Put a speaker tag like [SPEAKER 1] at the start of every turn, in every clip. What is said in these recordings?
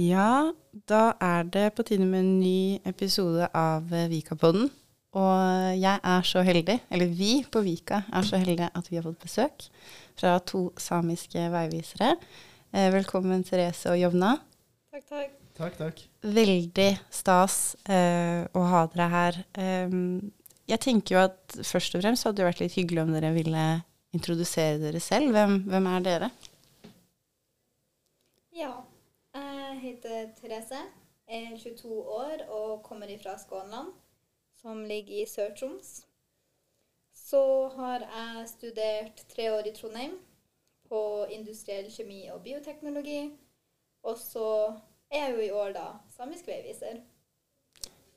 [SPEAKER 1] Ja, da er det på tide med en ny episode av eh, Vikapodden. Og jeg er så heldig, eller vi på Vika er så heldige at vi har fått besøk fra to samiske veivisere. Eh, velkommen Therese og Jovna.
[SPEAKER 2] Takk, takk.
[SPEAKER 3] Takk, takk.
[SPEAKER 1] Veldig stas eh, å ha dere her. Um, jeg tenker jo at først og fremst hadde det vært litt hyggelig om dere ville introdusere dere selv. Hvem, hvem er dere?
[SPEAKER 2] Ja, jeg heter Therese, er 22 år og kommer fra Skånland, som ligger i Sør-Troms. Så har jeg studert tre år i Trondheim på industriell kjemi og bioteknologi. Og så er jeg jo i år da samisk veiviser.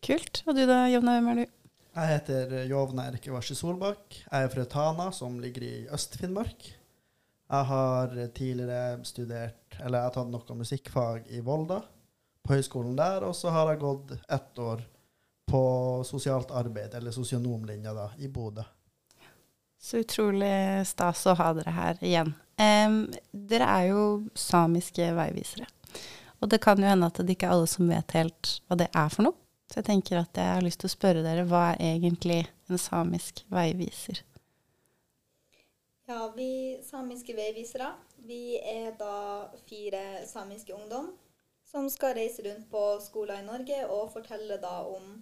[SPEAKER 1] Kult. Og du da, Jovna, hvem er du?
[SPEAKER 3] Jeg heter Jovna Erkevarsi Solbakk. Jeg er fra Tana, som ligger i Øst-Finnmark. Jeg har tidligere studert, eller jeg har tatt noe musikkfag i Volda, på høyskolen der, og så har jeg gått ett år på sosialt arbeid, eller sosionomlinja, da, i Bodø.
[SPEAKER 1] Så utrolig stas å ha dere her igjen. Um, dere er jo samiske veivisere. Og det kan jo hende at det ikke er alle som vet helt hva det er for noe. Så jeg tenker at jeg har lyst til å spørre dere, hva er egentlig en samisk veiviser?
[SPEAKER 2] Ja, vi samiske veivisere, vi er da fire samiske ungdom som skal reise rundt på skoler i Norge og fortelle da om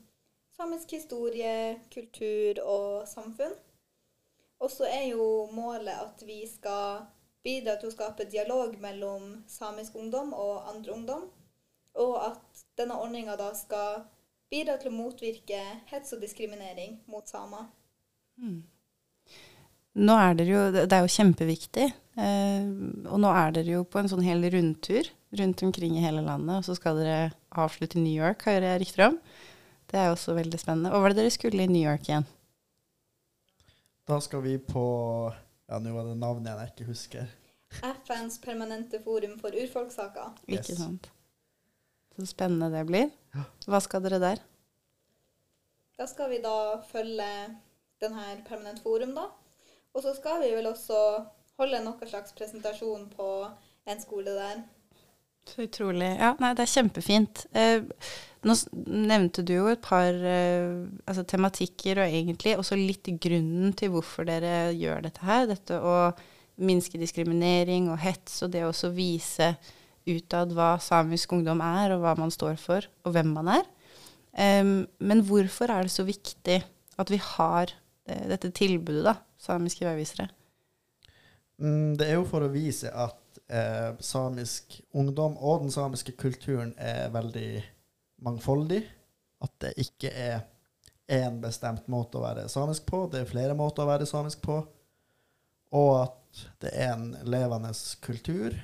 [SPEAKER 2] samisk historie, kultur og samfunn. Og så er jo målet at vi skal bidra til å skape dialog mellom samisk ungdom og andre ungdom, og at denne ordninga da skal bidra til å motvirke hets og diskriminering mot samer.
[SPEAKER 1] Mm. Nå er dere jo, Det er jo kjempeviktig. Eh, og nå er dere jo på en sånn hel rundtur rundt omkring i hele landet. Og så skal dere avslutte i New York, hører jeg rykter om. Det er jo også veldig spennende. Hva var det dere skulle i New York igjen?
[SPEAKER 3] Da skal vi på Ja, nå var det navnet jeg ikke husker.
[SPEAKER 2] FNs permanente forum for urfolkssaker.
[SPEAKER 3] Yes.
[SPEAKER 1] Ikke sant. Så spennende det blir. Hva skal dere der?
[SPEAKER 2] Da skal vi da følge denne permanent forum, da. Og så skal vi vel også holde noe slags presentasjon på en skole der.
[SPEAKER 1] Så utrolig. Ja, nei, det er kjempefint. Eh, nå nevnte du jo et par uh, altså tematikker, og egentlig også litt grunnen til hvorfor dere gjør dette her. Dette å minske diskriminering og hets, og det å også vise utad hva samisk ungdom er, og hva man står for, og hvem man er. Um, men hvorfor er det så viktig at vi har det, dette tilbudet, da, samiske veivisere?
[SPEAKER 3] Mm, det er jo for å vise at eh, samisk ungdom og den samiske kulturen er veldig mangfoldig. At det ikke er én bestemt måte å være samisk på, det er flere måter å være samisk på. Og at det er en levende kultur.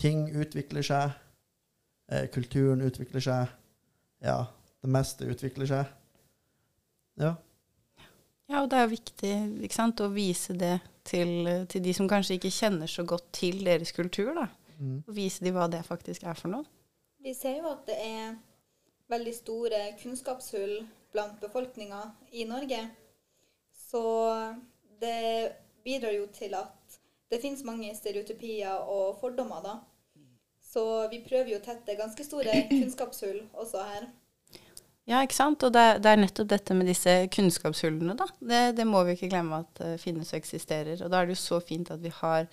[SPEAKER 3] Ting utvikler seg. Eh, kulturen utvikler seg. Ja, det meste utvikler seg. Ja.
[SPEAKER 1] Ja, og det er jo viktig ikke sant, å vise det til, til, de som kanskje ikke kjenner så godt til deres kultur. da. Mm. Og vise dem hva det faktisk er for noe.
[SPEAKER 2] Vi ser jo at det er veldig store kunnskapshull blant befolkninga i Norge. Så det bidrar jo til at det finnes mange stereotypier og fordommer, da. Så vi prøver jo å tette ganske store kunnskapshull også her.
[SPEAKER 1] Ja, ikke sant. Og det, det, er nettopp dette med disse kunnskapshullene, da. Det, det må vi ikke glemme at uh, finnes og eksisterer. Og da er det jo så fint at vi har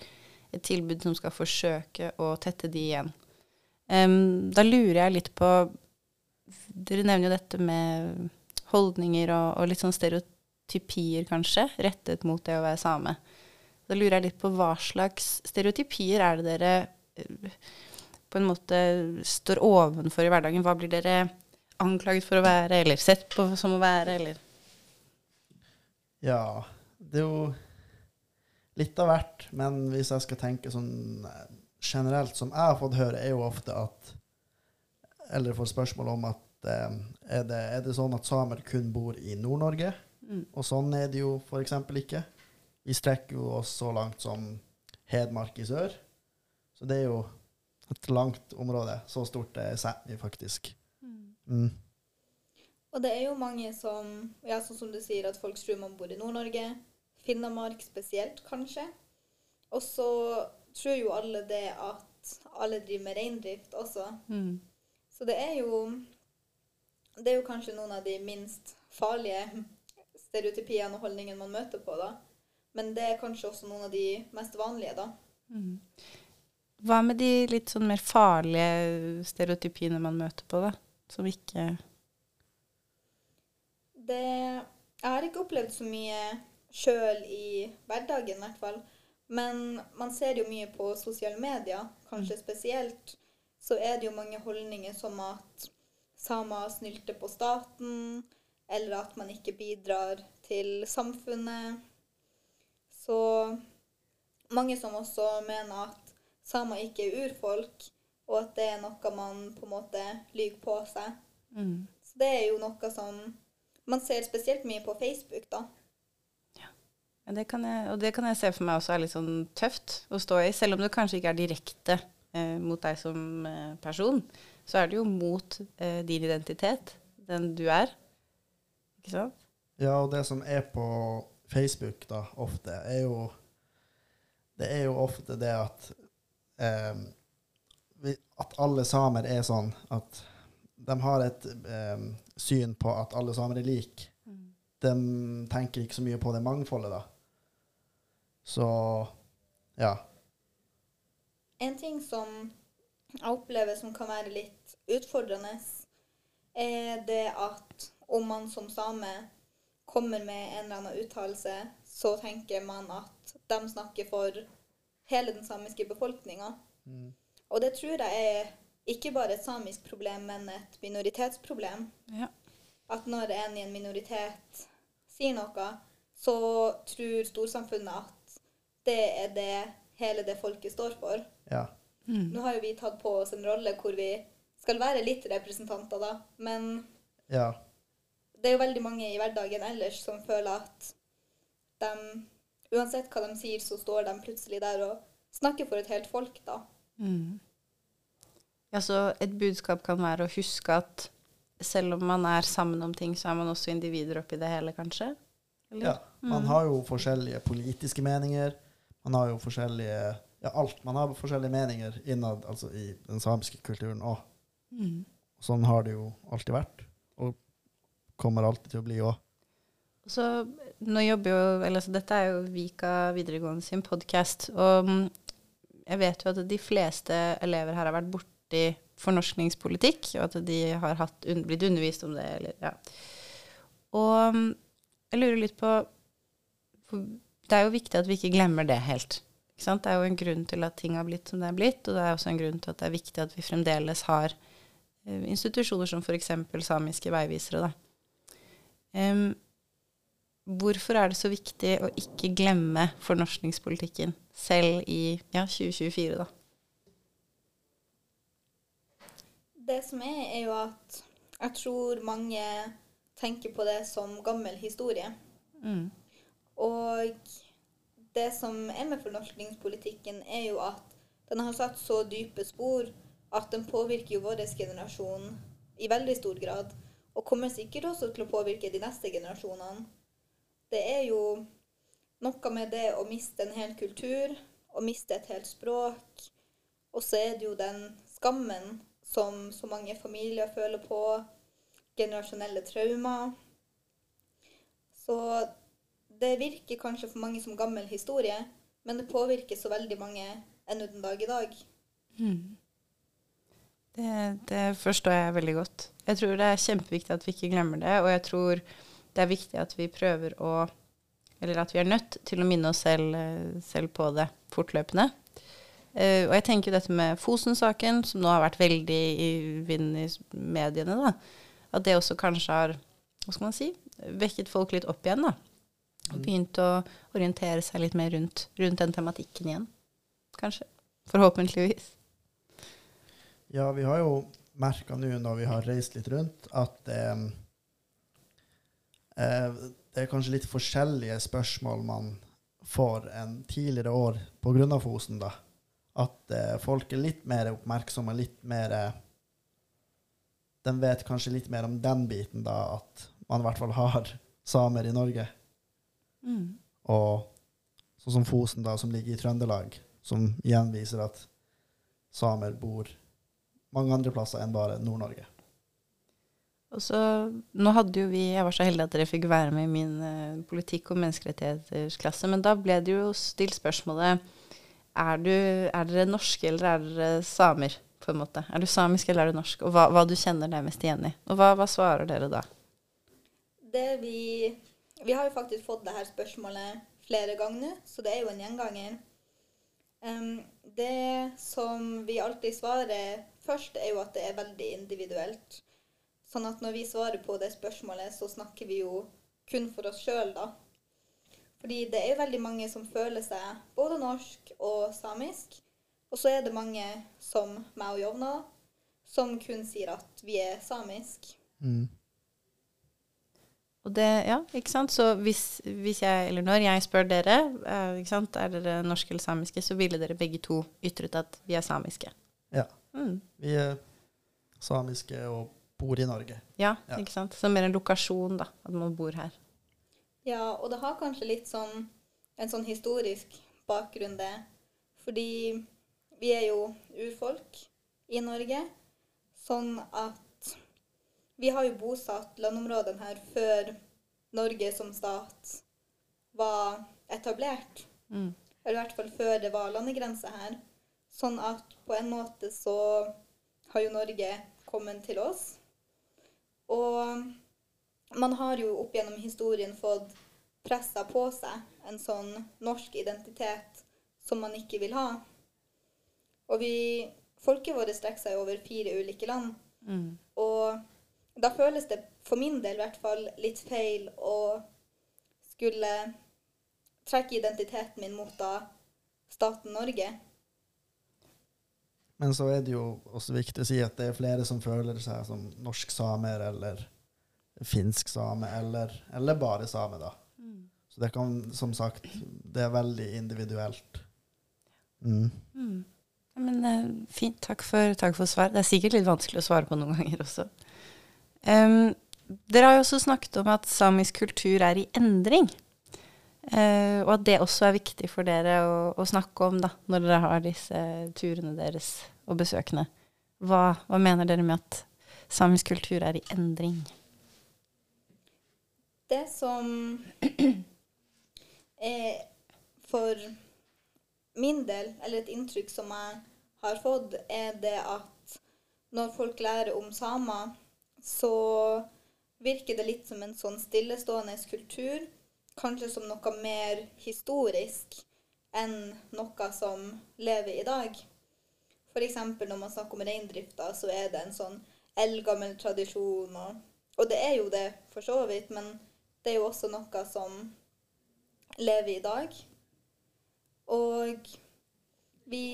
[SPEAKER 1] et tilbud som skal forsøke å tette de igjen. Um, da lurer jeg litt på Dere nevner jo dette med holdninger og, og, litt sånn stereotypier, kanskje, rettet mot det å være same. Da lurer jeg litt på hva slags stereotypier er det dere uh, på en måte står ovenfor i hverdagen? Hva blir dere anklaget for å være, eller sett på som å være, eller
[SPEAKER 3] Ja, det er jo litt av hvert. Men hvis jeg skal tenke sånn eh, generelt, som jeg har fått høre, er jo ofte at Eller får spørsmål om at eh, er, det, er, det, sånn at samer kun bor i Nord-Norge? Mm. Og sånn er det jo f.eks. ikke. Vi strekker jo oss så langt som Hedmark i sør. Så det er jo et langt område. Så stort er Sápmi faktisk. Mm.
[SPEAKER 2] Og det er jo mange som Ja, sånn som du sier, at folk tror man bor i Nord-Norge. Finnmark spesielt, kanskje. Og så tror jo alle det at alle driver med reindrift også.
[SPEAKER 1] Mm.
[SPEAKER 2] Så det er jo Det er jo kanskje noen av de minst farlige stereotypiene og holdningene man møter på, da. Men det er kanskje også noen av de mest vanlige, da.
[SPEAKER 1] Mm. Hva med de litt sånn mer farlige stereotypiene man møter på, da? Som ikke
[SPEAKER 2] Det Jeg har ikke opplevd så mye sjøl i hverdagen, i hvert fall. Men man ser jo mye på sosiale medier, kanskje spesielt. Så er det jo mange holdninger som at samer snylter på staten, eller at man ikke bidrar til samfunnet. Så mange som også mener at samer ikke er urfolk, og at det er noe man på en måte lyver på seg.
[SPEAKER 1] mm.
[SPEAKER 2] Så det er jo noe som man ser spesielt mye på Facebook, da.
[SPEAKER 1] Ja, det kan jeg, og det kan jeg se for meg også er litt sånn tøft å stå i. Selv om det kanskje ikke er direkte eh, mot deg som eh, person, så er det jo mot eh, din identitet, den du er. Ikke sant?
[SPEAKER 3] Ja, og det som er på Facebook da, ofte, er jo Det er jo ofte det at eh, vi- At alle samer er sånn at de har et eh, syn på at alle samer er like. De tenker ikke så mye på det mangfoldet, da. Så ja.
[SPEAKER 2] En ting som jeg opplever som kan være litt utfordrende, er det at om man som same kommer med en eller annen uttalelse, så tenker man at de snakker for hele den samiske befolkninga. Og det tror jeg er ikke bare et samisk problem, men et minoritetsproblem.
[SPEAKER 1] Ja.
[SPEAKER 2] At når en i en minoritet sier noe, så tror storsamfunnet at det er det hele det folket står for.
[SPEAKER 3] ja.
[SPEAKER 2] Nå har jo vi tatt på oss en rolle hvor vi skal være litt representanter, da. Men
[SPEAKER 3] Ja.
[SPEAKER 2] det er jo veldig mange i hverdagen ellers som føler at de Uansett hva de sier, så står de plutselig der og snakker for et helt folk, da.
[SPEAKER 1] Mm. Ja, så et budskap kan være å huske at selv om man er sammen om ting, så er man også individer oppi det hele, kanskje? Eller?
[SPEAKER 3] ja. Man har jo forskjellige politiske meninger. Man har jo forskjellige Ja, alt. Man har forskjellige meninger innad altså i den samiske kulturen òg.
[SPEAKER 1] Mm.
[SPEAKER 3] Sånn har det jo alltid vært, og kommer alltid til å bli òg.
[SPEAKER 1] Så nå jobber jo eller, så Dette er jo Vika videregående sin podkast. Og mm, jeg vet jo at de fleste elever her har vært borti fornorskningspolitikk, og at de har hatt, un, blitt undervist om det. Eller, ja. Og mm, jeg lurer litt på Det er jo viktig at vi ikke glemmer det helt. Det er jo en grunn til at ting har blitt som det er blitt, og det er også en grunn til at det er viktig at vi fremdeles har eh, institusjoner som f.eks. samiske veivisere. Da. Em, hvorfor er det så viktig å ikke glemme fornorskningspolitikken, selv i ja, 2024, da?
[SPEAKER 2] Det som er, er jo at jeg tror mange tenker på det som gammel historie.
[SPEAKER 1] Mm.
[SPEAKER 2] Og det som er med fornorskningspolitikken, er jo at den har satt så dype spor at den påvirker jo vår generasjon i veldig stor grad. Og kommer sikkert også til å påvirke de neste generasjonene. Det er jo noe med det å miste en hel kultur, å miste et helt språk. Og så er det jo den skammen som så mange familier føler på. Generasjonelle traumer. Så det virker kanskje for mange som gammel historie, men det påvirker så veldig mange ennå den dag i dag.
[SPEAKER 1] Mm. Det, det forstår jeg veldig godt. Jeg tror det er kjempeviktig at vi ikke glemmer det, og jeg tror det er viktig at vi prøver å Eller at vi er nødt til å minne oss selv, eh, selv på det fortløpende. Uh, og jeg tenker dette med Fosen-saken, som nå har vært veldig i vinden i mediene, da, at det også kanskje har hva skal man si, vekket folk litt opp igjen. da. Og begynt å orientere seg litt mer rundt, rundt den tematikken igjen. Kanskje. Forhåpentligvis.
[SPEAKER 3] Ja, vi har jo merka nå når vi har reist litt rundt, at eh, eh, det er kanskje litt forskjellige spørsmål man får en tidligere år på grunn av Fosen, da. At eh, folk er litt mer oppmerksomme, litt mer eh, De vet kanskje litt mer om den biten, da, at man i hvert fall har samer i Norge.
[SPEAKER 1] Mm.
[SPEAKER 3] Og sånn som Fosen, da, som ligger i Trøndelag, som igjen viser at samer bor mange andre plasser enn bare Nord-Norge.
[SPEAKER 1] Og så, nå hadde jo vi, Jeg var så heldig at dere fikk være med i min eh, politikk- og menneskerettighetsklasse, men da ble det jo stilt spørsmålet er, du, er dere norske eller er dere samer, på en måte? Er du samisk eller er du norsk? Og hva, hva du kjenner deg mest igjen i. Og hva, hva svarer dere da?
[SPEAKER 2] Det vi Vi har jo faktisk fått det her spørsmålet flere ganger nå, så det er jo en gjenganger. Um, det som vi alltid svarer først, er jo at det er veldig individuelt. Sånn at når vi svarer på det spørsmålet, så snakker vi jo kun for oss sjøl, da. Fordi det er jo veldig mange som føler seg både norsk og samisk. Og så er det mange, som meg og Jovna, som kun sier at vi er samisk.
[SPEAKER 3] Mm.
[SPEAKER 1] Og det, ja, ikke sant? Så hvis, hvis jeg, eller når jeg spør dere, eh, ikke sant, er dere norske eller samiske, så ville dere begge to ytret at vi er samiske.
[SPEAKER 3] Ja.
[SPEAKER 1] Mm.
[SPEAKER 3] Vi er samiske og bor i Norge.
[SPEAKER 1] Ja,
[SPEAKER 3] Ja.
[SPEAKER 1] ikke sant? Så mer en lokasjon, da, at man bor her.
[SPEAKER 2] Ja, og det har kanskje litt sånn en sånn historisk bakgrunn, det. Fordi vi er jo urfolk i Norge. Sånn at vi har jo bosatt landområdene her før Norge som stat var etablert.
[SPEAKER 1] Mm.
[SPEAKER 2] Eller i hvert fall før det var landegrense her. Sånn at på en måte så har jo Norge kommet til oss. Og man har jo opp gjennom historien fått pressa på seg en sånn norsk identitet som man ikke vil ha. Og vi Folket vårt strekker seg over fire ulike land.
[SPEAKER 1] Mm.
[SPEAKER 2] Og da føles det for min del i hvert fall litt feil å skulle trekke identiteten min mot da staten Norge.
[SPEAKER 3] Men så er det jo også viktig å si at det er flere som føler seg som norsk samer eller finsk same, eller, eller bare same, da.
[SPEAKER 1] Mm.
[SPEAKER 3] Så det kan, som sagt, det er veldig individuelt. Mm.
[SPEAKER 1] Mm. Men eh, fint. Takk for, takk for svar. Det er sikkert litt vanskelig å svare på noen ganger også. Em, dere har jo også snakket om at samisk kultur er i endring. Uh, og at det også er viktig for dere å, å snakke om da, når dere har disse turene deres og besøkene. Hva, hva mener dere med at samisk kultur er i endring?
[SPEAKER 2] Det som er for min del, eller et inntrykk som jeg har fått, er det at når folk lærer om samer, så virker det litt som en sånn stillestående kultur. Kanskje som noe mer historisk enn noe som lever i dag. F.eks. når man snakker om reindrifta, så er det en sånn eldgammel tradisjon. Og, og det er jo det for så vidt, men det er jo også noe som lever i dag. Og vi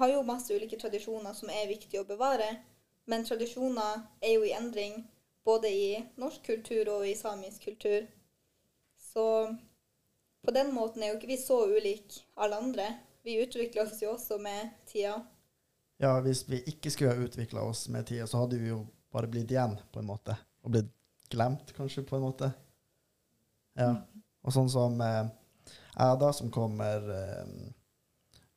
[SPEAKER 2] har jo masse ulike tradisjoner som er viktige å bevare, men tradisjoner er jo i endring både i norsk kultur og i samisk kultur. Så på den måten er jo ikke vi så ulike alle andre. Vi utvikler oss jo også med tida.
[SPEAKER 3] Ja, hvis vi ikke skulle ha utvikla oss med tida, så hadde vi jo bare blitt igjen, på en måte. Og blitt glemt, kanskje, på en måte. Ja. Og sånn som eh, jeg, da, som kommer eh,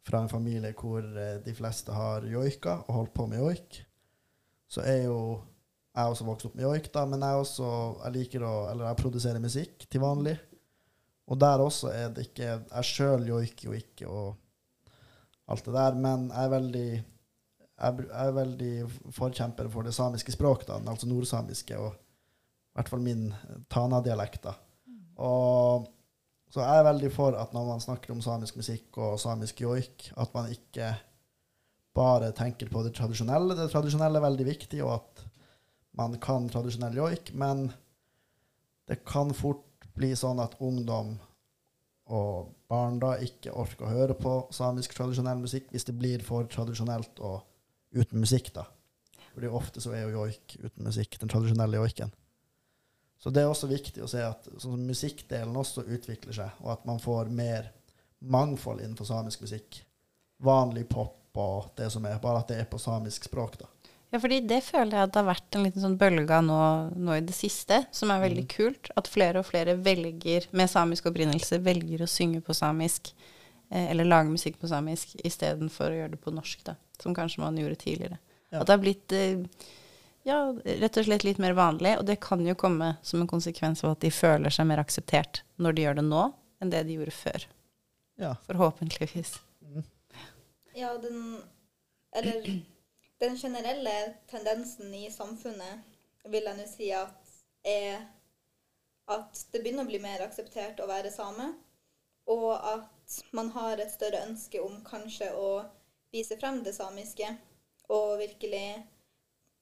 [SPEAKER 3] fra en familie hvor eh, de fleste har joika og holdt på med joik, så er jo jeg også vokst opp med joik, da, men jeg også jeg liker å Eller jeg produserer musikk til vanlig. Og der også er det ikke Jeg sjøl joiker jo ikke og alt det der, men jeg er veldig jeg er veldig forkjemper for det samiske språk, da, altså nordsamiske, og i hvert fall min Tana-dialekt. da. Og så jeg er veldig for at når man snakker om samisk musikk og samisk joik, at man ikke bare tenker på det tradisjonelle. Det tradisjonelle er veldig viktig, og at man kan tradisjonell joik, men det kan fort bli sånn at ungdom og barn da ikke orker å høre på samisk tradisjonell musikk hvis det blir for tradisjonelt og uten musikk, da. Fordi ofte så er jo joik uten musikk, den tradisjonelle joiken. Så det er også viktig å se at sånn musikkdelen også utvikler seg, og at man får mer mangfold innenfor samisk musikk. Vanlig pop og det som er, bare at det er på samisk språk, da.
[SPEAKER 1] Ja, fordi det føler jeg at det har vært en liten sånn bølge nå, nå i det siste, som er veldig kult. At flere og flere velger, med samisk opprinnelse, velger å synge på samisk. Eh, eller lage musikk på samisk istedenfor å gjøre det på norsk, da. Som kanskje man gjorde tidligere.
[SPEAKER 3] Ja.
[SPEAKER 1] At det har blitt eh, ja, rett og slett litt mer vanlig. Og det kan jo komme som en konsekvens av at de føler seg mer akseptert når de gjør det nå, enn det de gjorde før.
[SPEAKER 3] Ja.
[SPEAKER 1] Forhåpentligvis.
[SPEAKER 2] Ja, den Eller den generelle tendensen i samfunnet vil jeg nå si at er at det begynner å bli mer akseptert å være same, og at man har et større ønske om kanskje å vise frem det samiske, og virkelig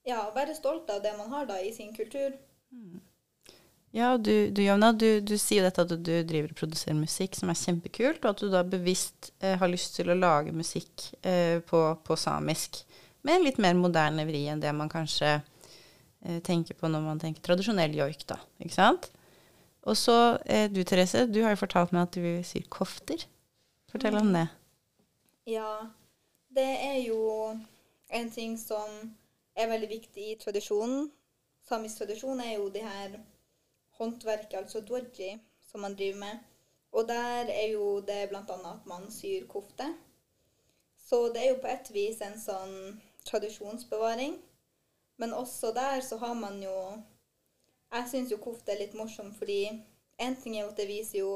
[SPEAKER 2] ja, være stolt av det man har da i sin kultur.
[SPEAKER 1] Ja, og du, du Jovna, du, du sier dette at du driver og produserer musikk, som er kjempekult, og at du da bevisst eh, har lyst til å lage musikk eh, på, på samisk, med en litt mer moderne vri enn det man kanskje eh, tenker på når man tenker tradisjonell joik, da. Ikke sant? Og så eh, du, Therese, du har jo fortalt meg at du sier kofter. Fortell om det.
[SPEAKER 2] Ja, det er jo en ting som er veldig viktig i tradisjonen. Samisk tradisjon er jo det her håndverket, altså dwarji, som man driver med. Og der er jo det bl.a. at man syr kofte. Så det er jo på et vis en sånn tradisjonsbevaring. Men også der så har man jo Jeg syns jo kofte er litt morsom fordi en ting er jo at det viser jo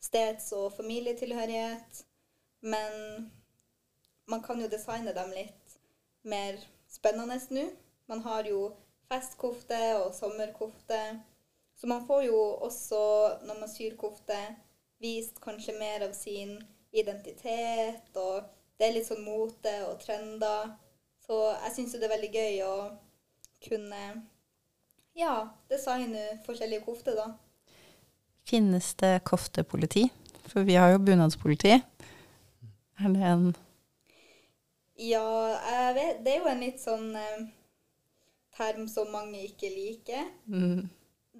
[SPEAKER 2] steds- og familietilhørighet, men man kan jo designe dem litt mer spennende nå. Man har jo festkofte og sommerkofte. Så man får jo også, når man syr kofte, vist kanskje mer av sin identitet, og det er litt sånn mote og trender. Så jeg syns jo det er veldig gøy å kunne ja, designe forskjellige kofter, da.
[SPEAKER 1] Finnes det koftepoliti? For vi har jo bunadspoliti. Er det en
[SPEAKER 2] Ja, jeg vet Det er jo en litt sånn eh, term som mange ikke liker.
[SPEAKER 1] mm,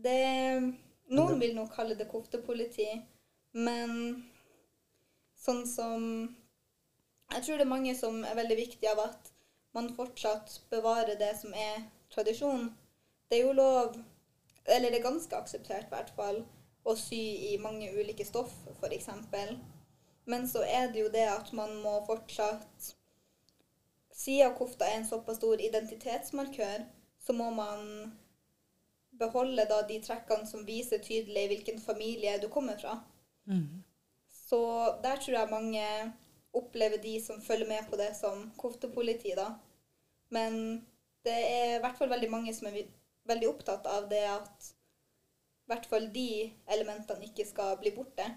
[SPEAKER 2] Det Noen vil nok kalle det koftepoliti, men sånn som Jeg tror det er mange som er veldig viktig av at man fortsatt bevarer det som er tradisjon. Det er jo lov, eller det er ganske akseptert i hvert fall, å sy i mange ulike stoff, f.eks. Men så er det jo det at man må fortsatt Siden kofta er en såpass stor identitetsmarkør, så må man beholde da de trekkene som viser tydelig hvilken familie du kommer fra.
[SPEAKER 1] mm.
[SPEAKER 2] Så der tror jeg mange opplever de som følger med på det som koftepoliti, da. Men det er i hvert fall veldig mange som er veldig opptatt av det at i hvert fall de elementene ikke skal bli borte.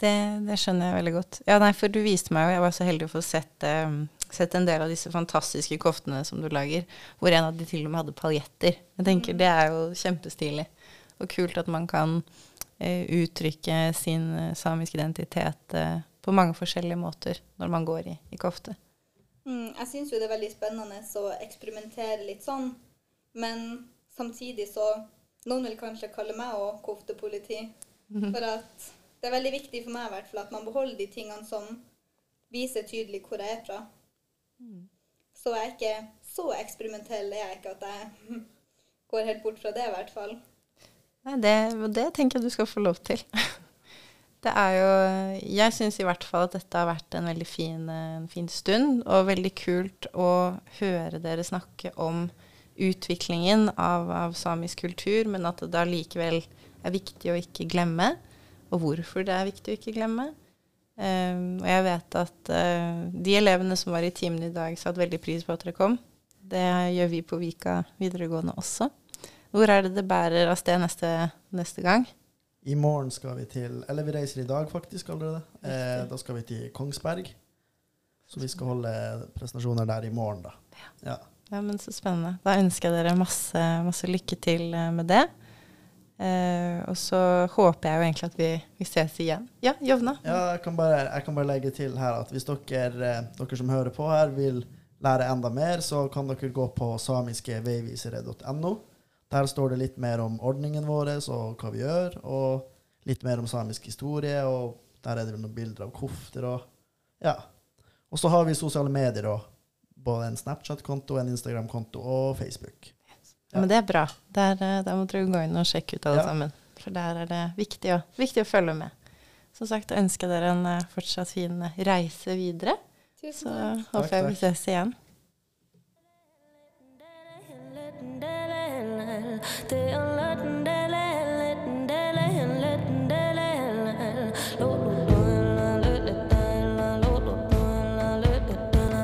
[SPEAKER 1] Det, det skjønner jeg veldig godt. Ja, nei, for du viste meg jo, jeg var så heldig å få sett, eh, sett en del av disse fantastiske koftene som du lager, hvor en av de til og med hadde paljetter. Jeg tenker det er jo kjempestilig, og kult at man kan eh, uttrykke sin eh, samiske identitet eh, på mange forskjellige måter når man går i, i kofte.
[SPEAKER 2] Mm, jeg syns jo det er veldig spennende å eksperimentere litt sånn, men samtidig så Noen vil kanskje kalle meg òg koftepoliti. For at det er veldig viktig for meg i hvert fall at man beholder de tingene som viser tydelig hvor jeg er fra. Så jeg er ikke så eksperimentell er jeg ikke at jeg går helt bort fra det, i hvert fall.
[SPEAKER 1] Nei, det, det tenker jeg du skal få lov til. Det er jo Jeg syns i hvert fall at dette har vært en veldig fin, eh, en fin stund, og veldig kult å høre dere snakke om utviklingen av, av samisk kultur, men at det allikevel likevel er viktig å ikke glemme, og hvorfor det er viktig å ikke glemme. Um, og jeg vet at uh, de elevene som var i timen i dag, satte veldig pris på at dere kom. Det gjør vi på Vika videregående også. Hvor er det det bærer av sted neste, neste gang?
[SPEAKER 3] I morgen skal vi til Eller vi reiser i dag, faktisk, allerede. Eh, da skal vi til Kongsberg. Så vi skal holde presentasjoner der i morgen, da. Ja.
[SPEAKER 1] Ja, men Så spennende. Da ønsker jeg dere masse, masse lykke til eh, med det. Eh, og så håper jeg jo egentlig at vi, vi ses igjen. Ja, Jovna?
[SPEAKER 3] Ja, jeg kan, bare, jeg kan bare legge til her at hvis dere, eh, dere som hører på her, vil lære enda mer, så kan dere gå på samiskeveivisere.no. Der står det litt mer om ordningen vår og hva vi gjør, og litt mer om samisk historie, og der er det vel noen bilder av kofter og Ja. Og så har vi sosiale medier òg. Både en Snapchat-konto, en Instagram-konto og Facebook.
[SPEAKER 1] Ja. Men det er bra. Der, eh, der må dere gå inn og sjekke ut alle
[SPEAKER 3] Ja.
[SPEAKER 1] sammen. For der er det viktig å, viktig å følge med. Som sagt, jeg ønsker dere en eh, fortsatt fin eh, reise videre. Så
[SPEAKER 2] takk.
[SPEAKER 1] håper jeg vi ses igjen.
[SPEAKER 4] Det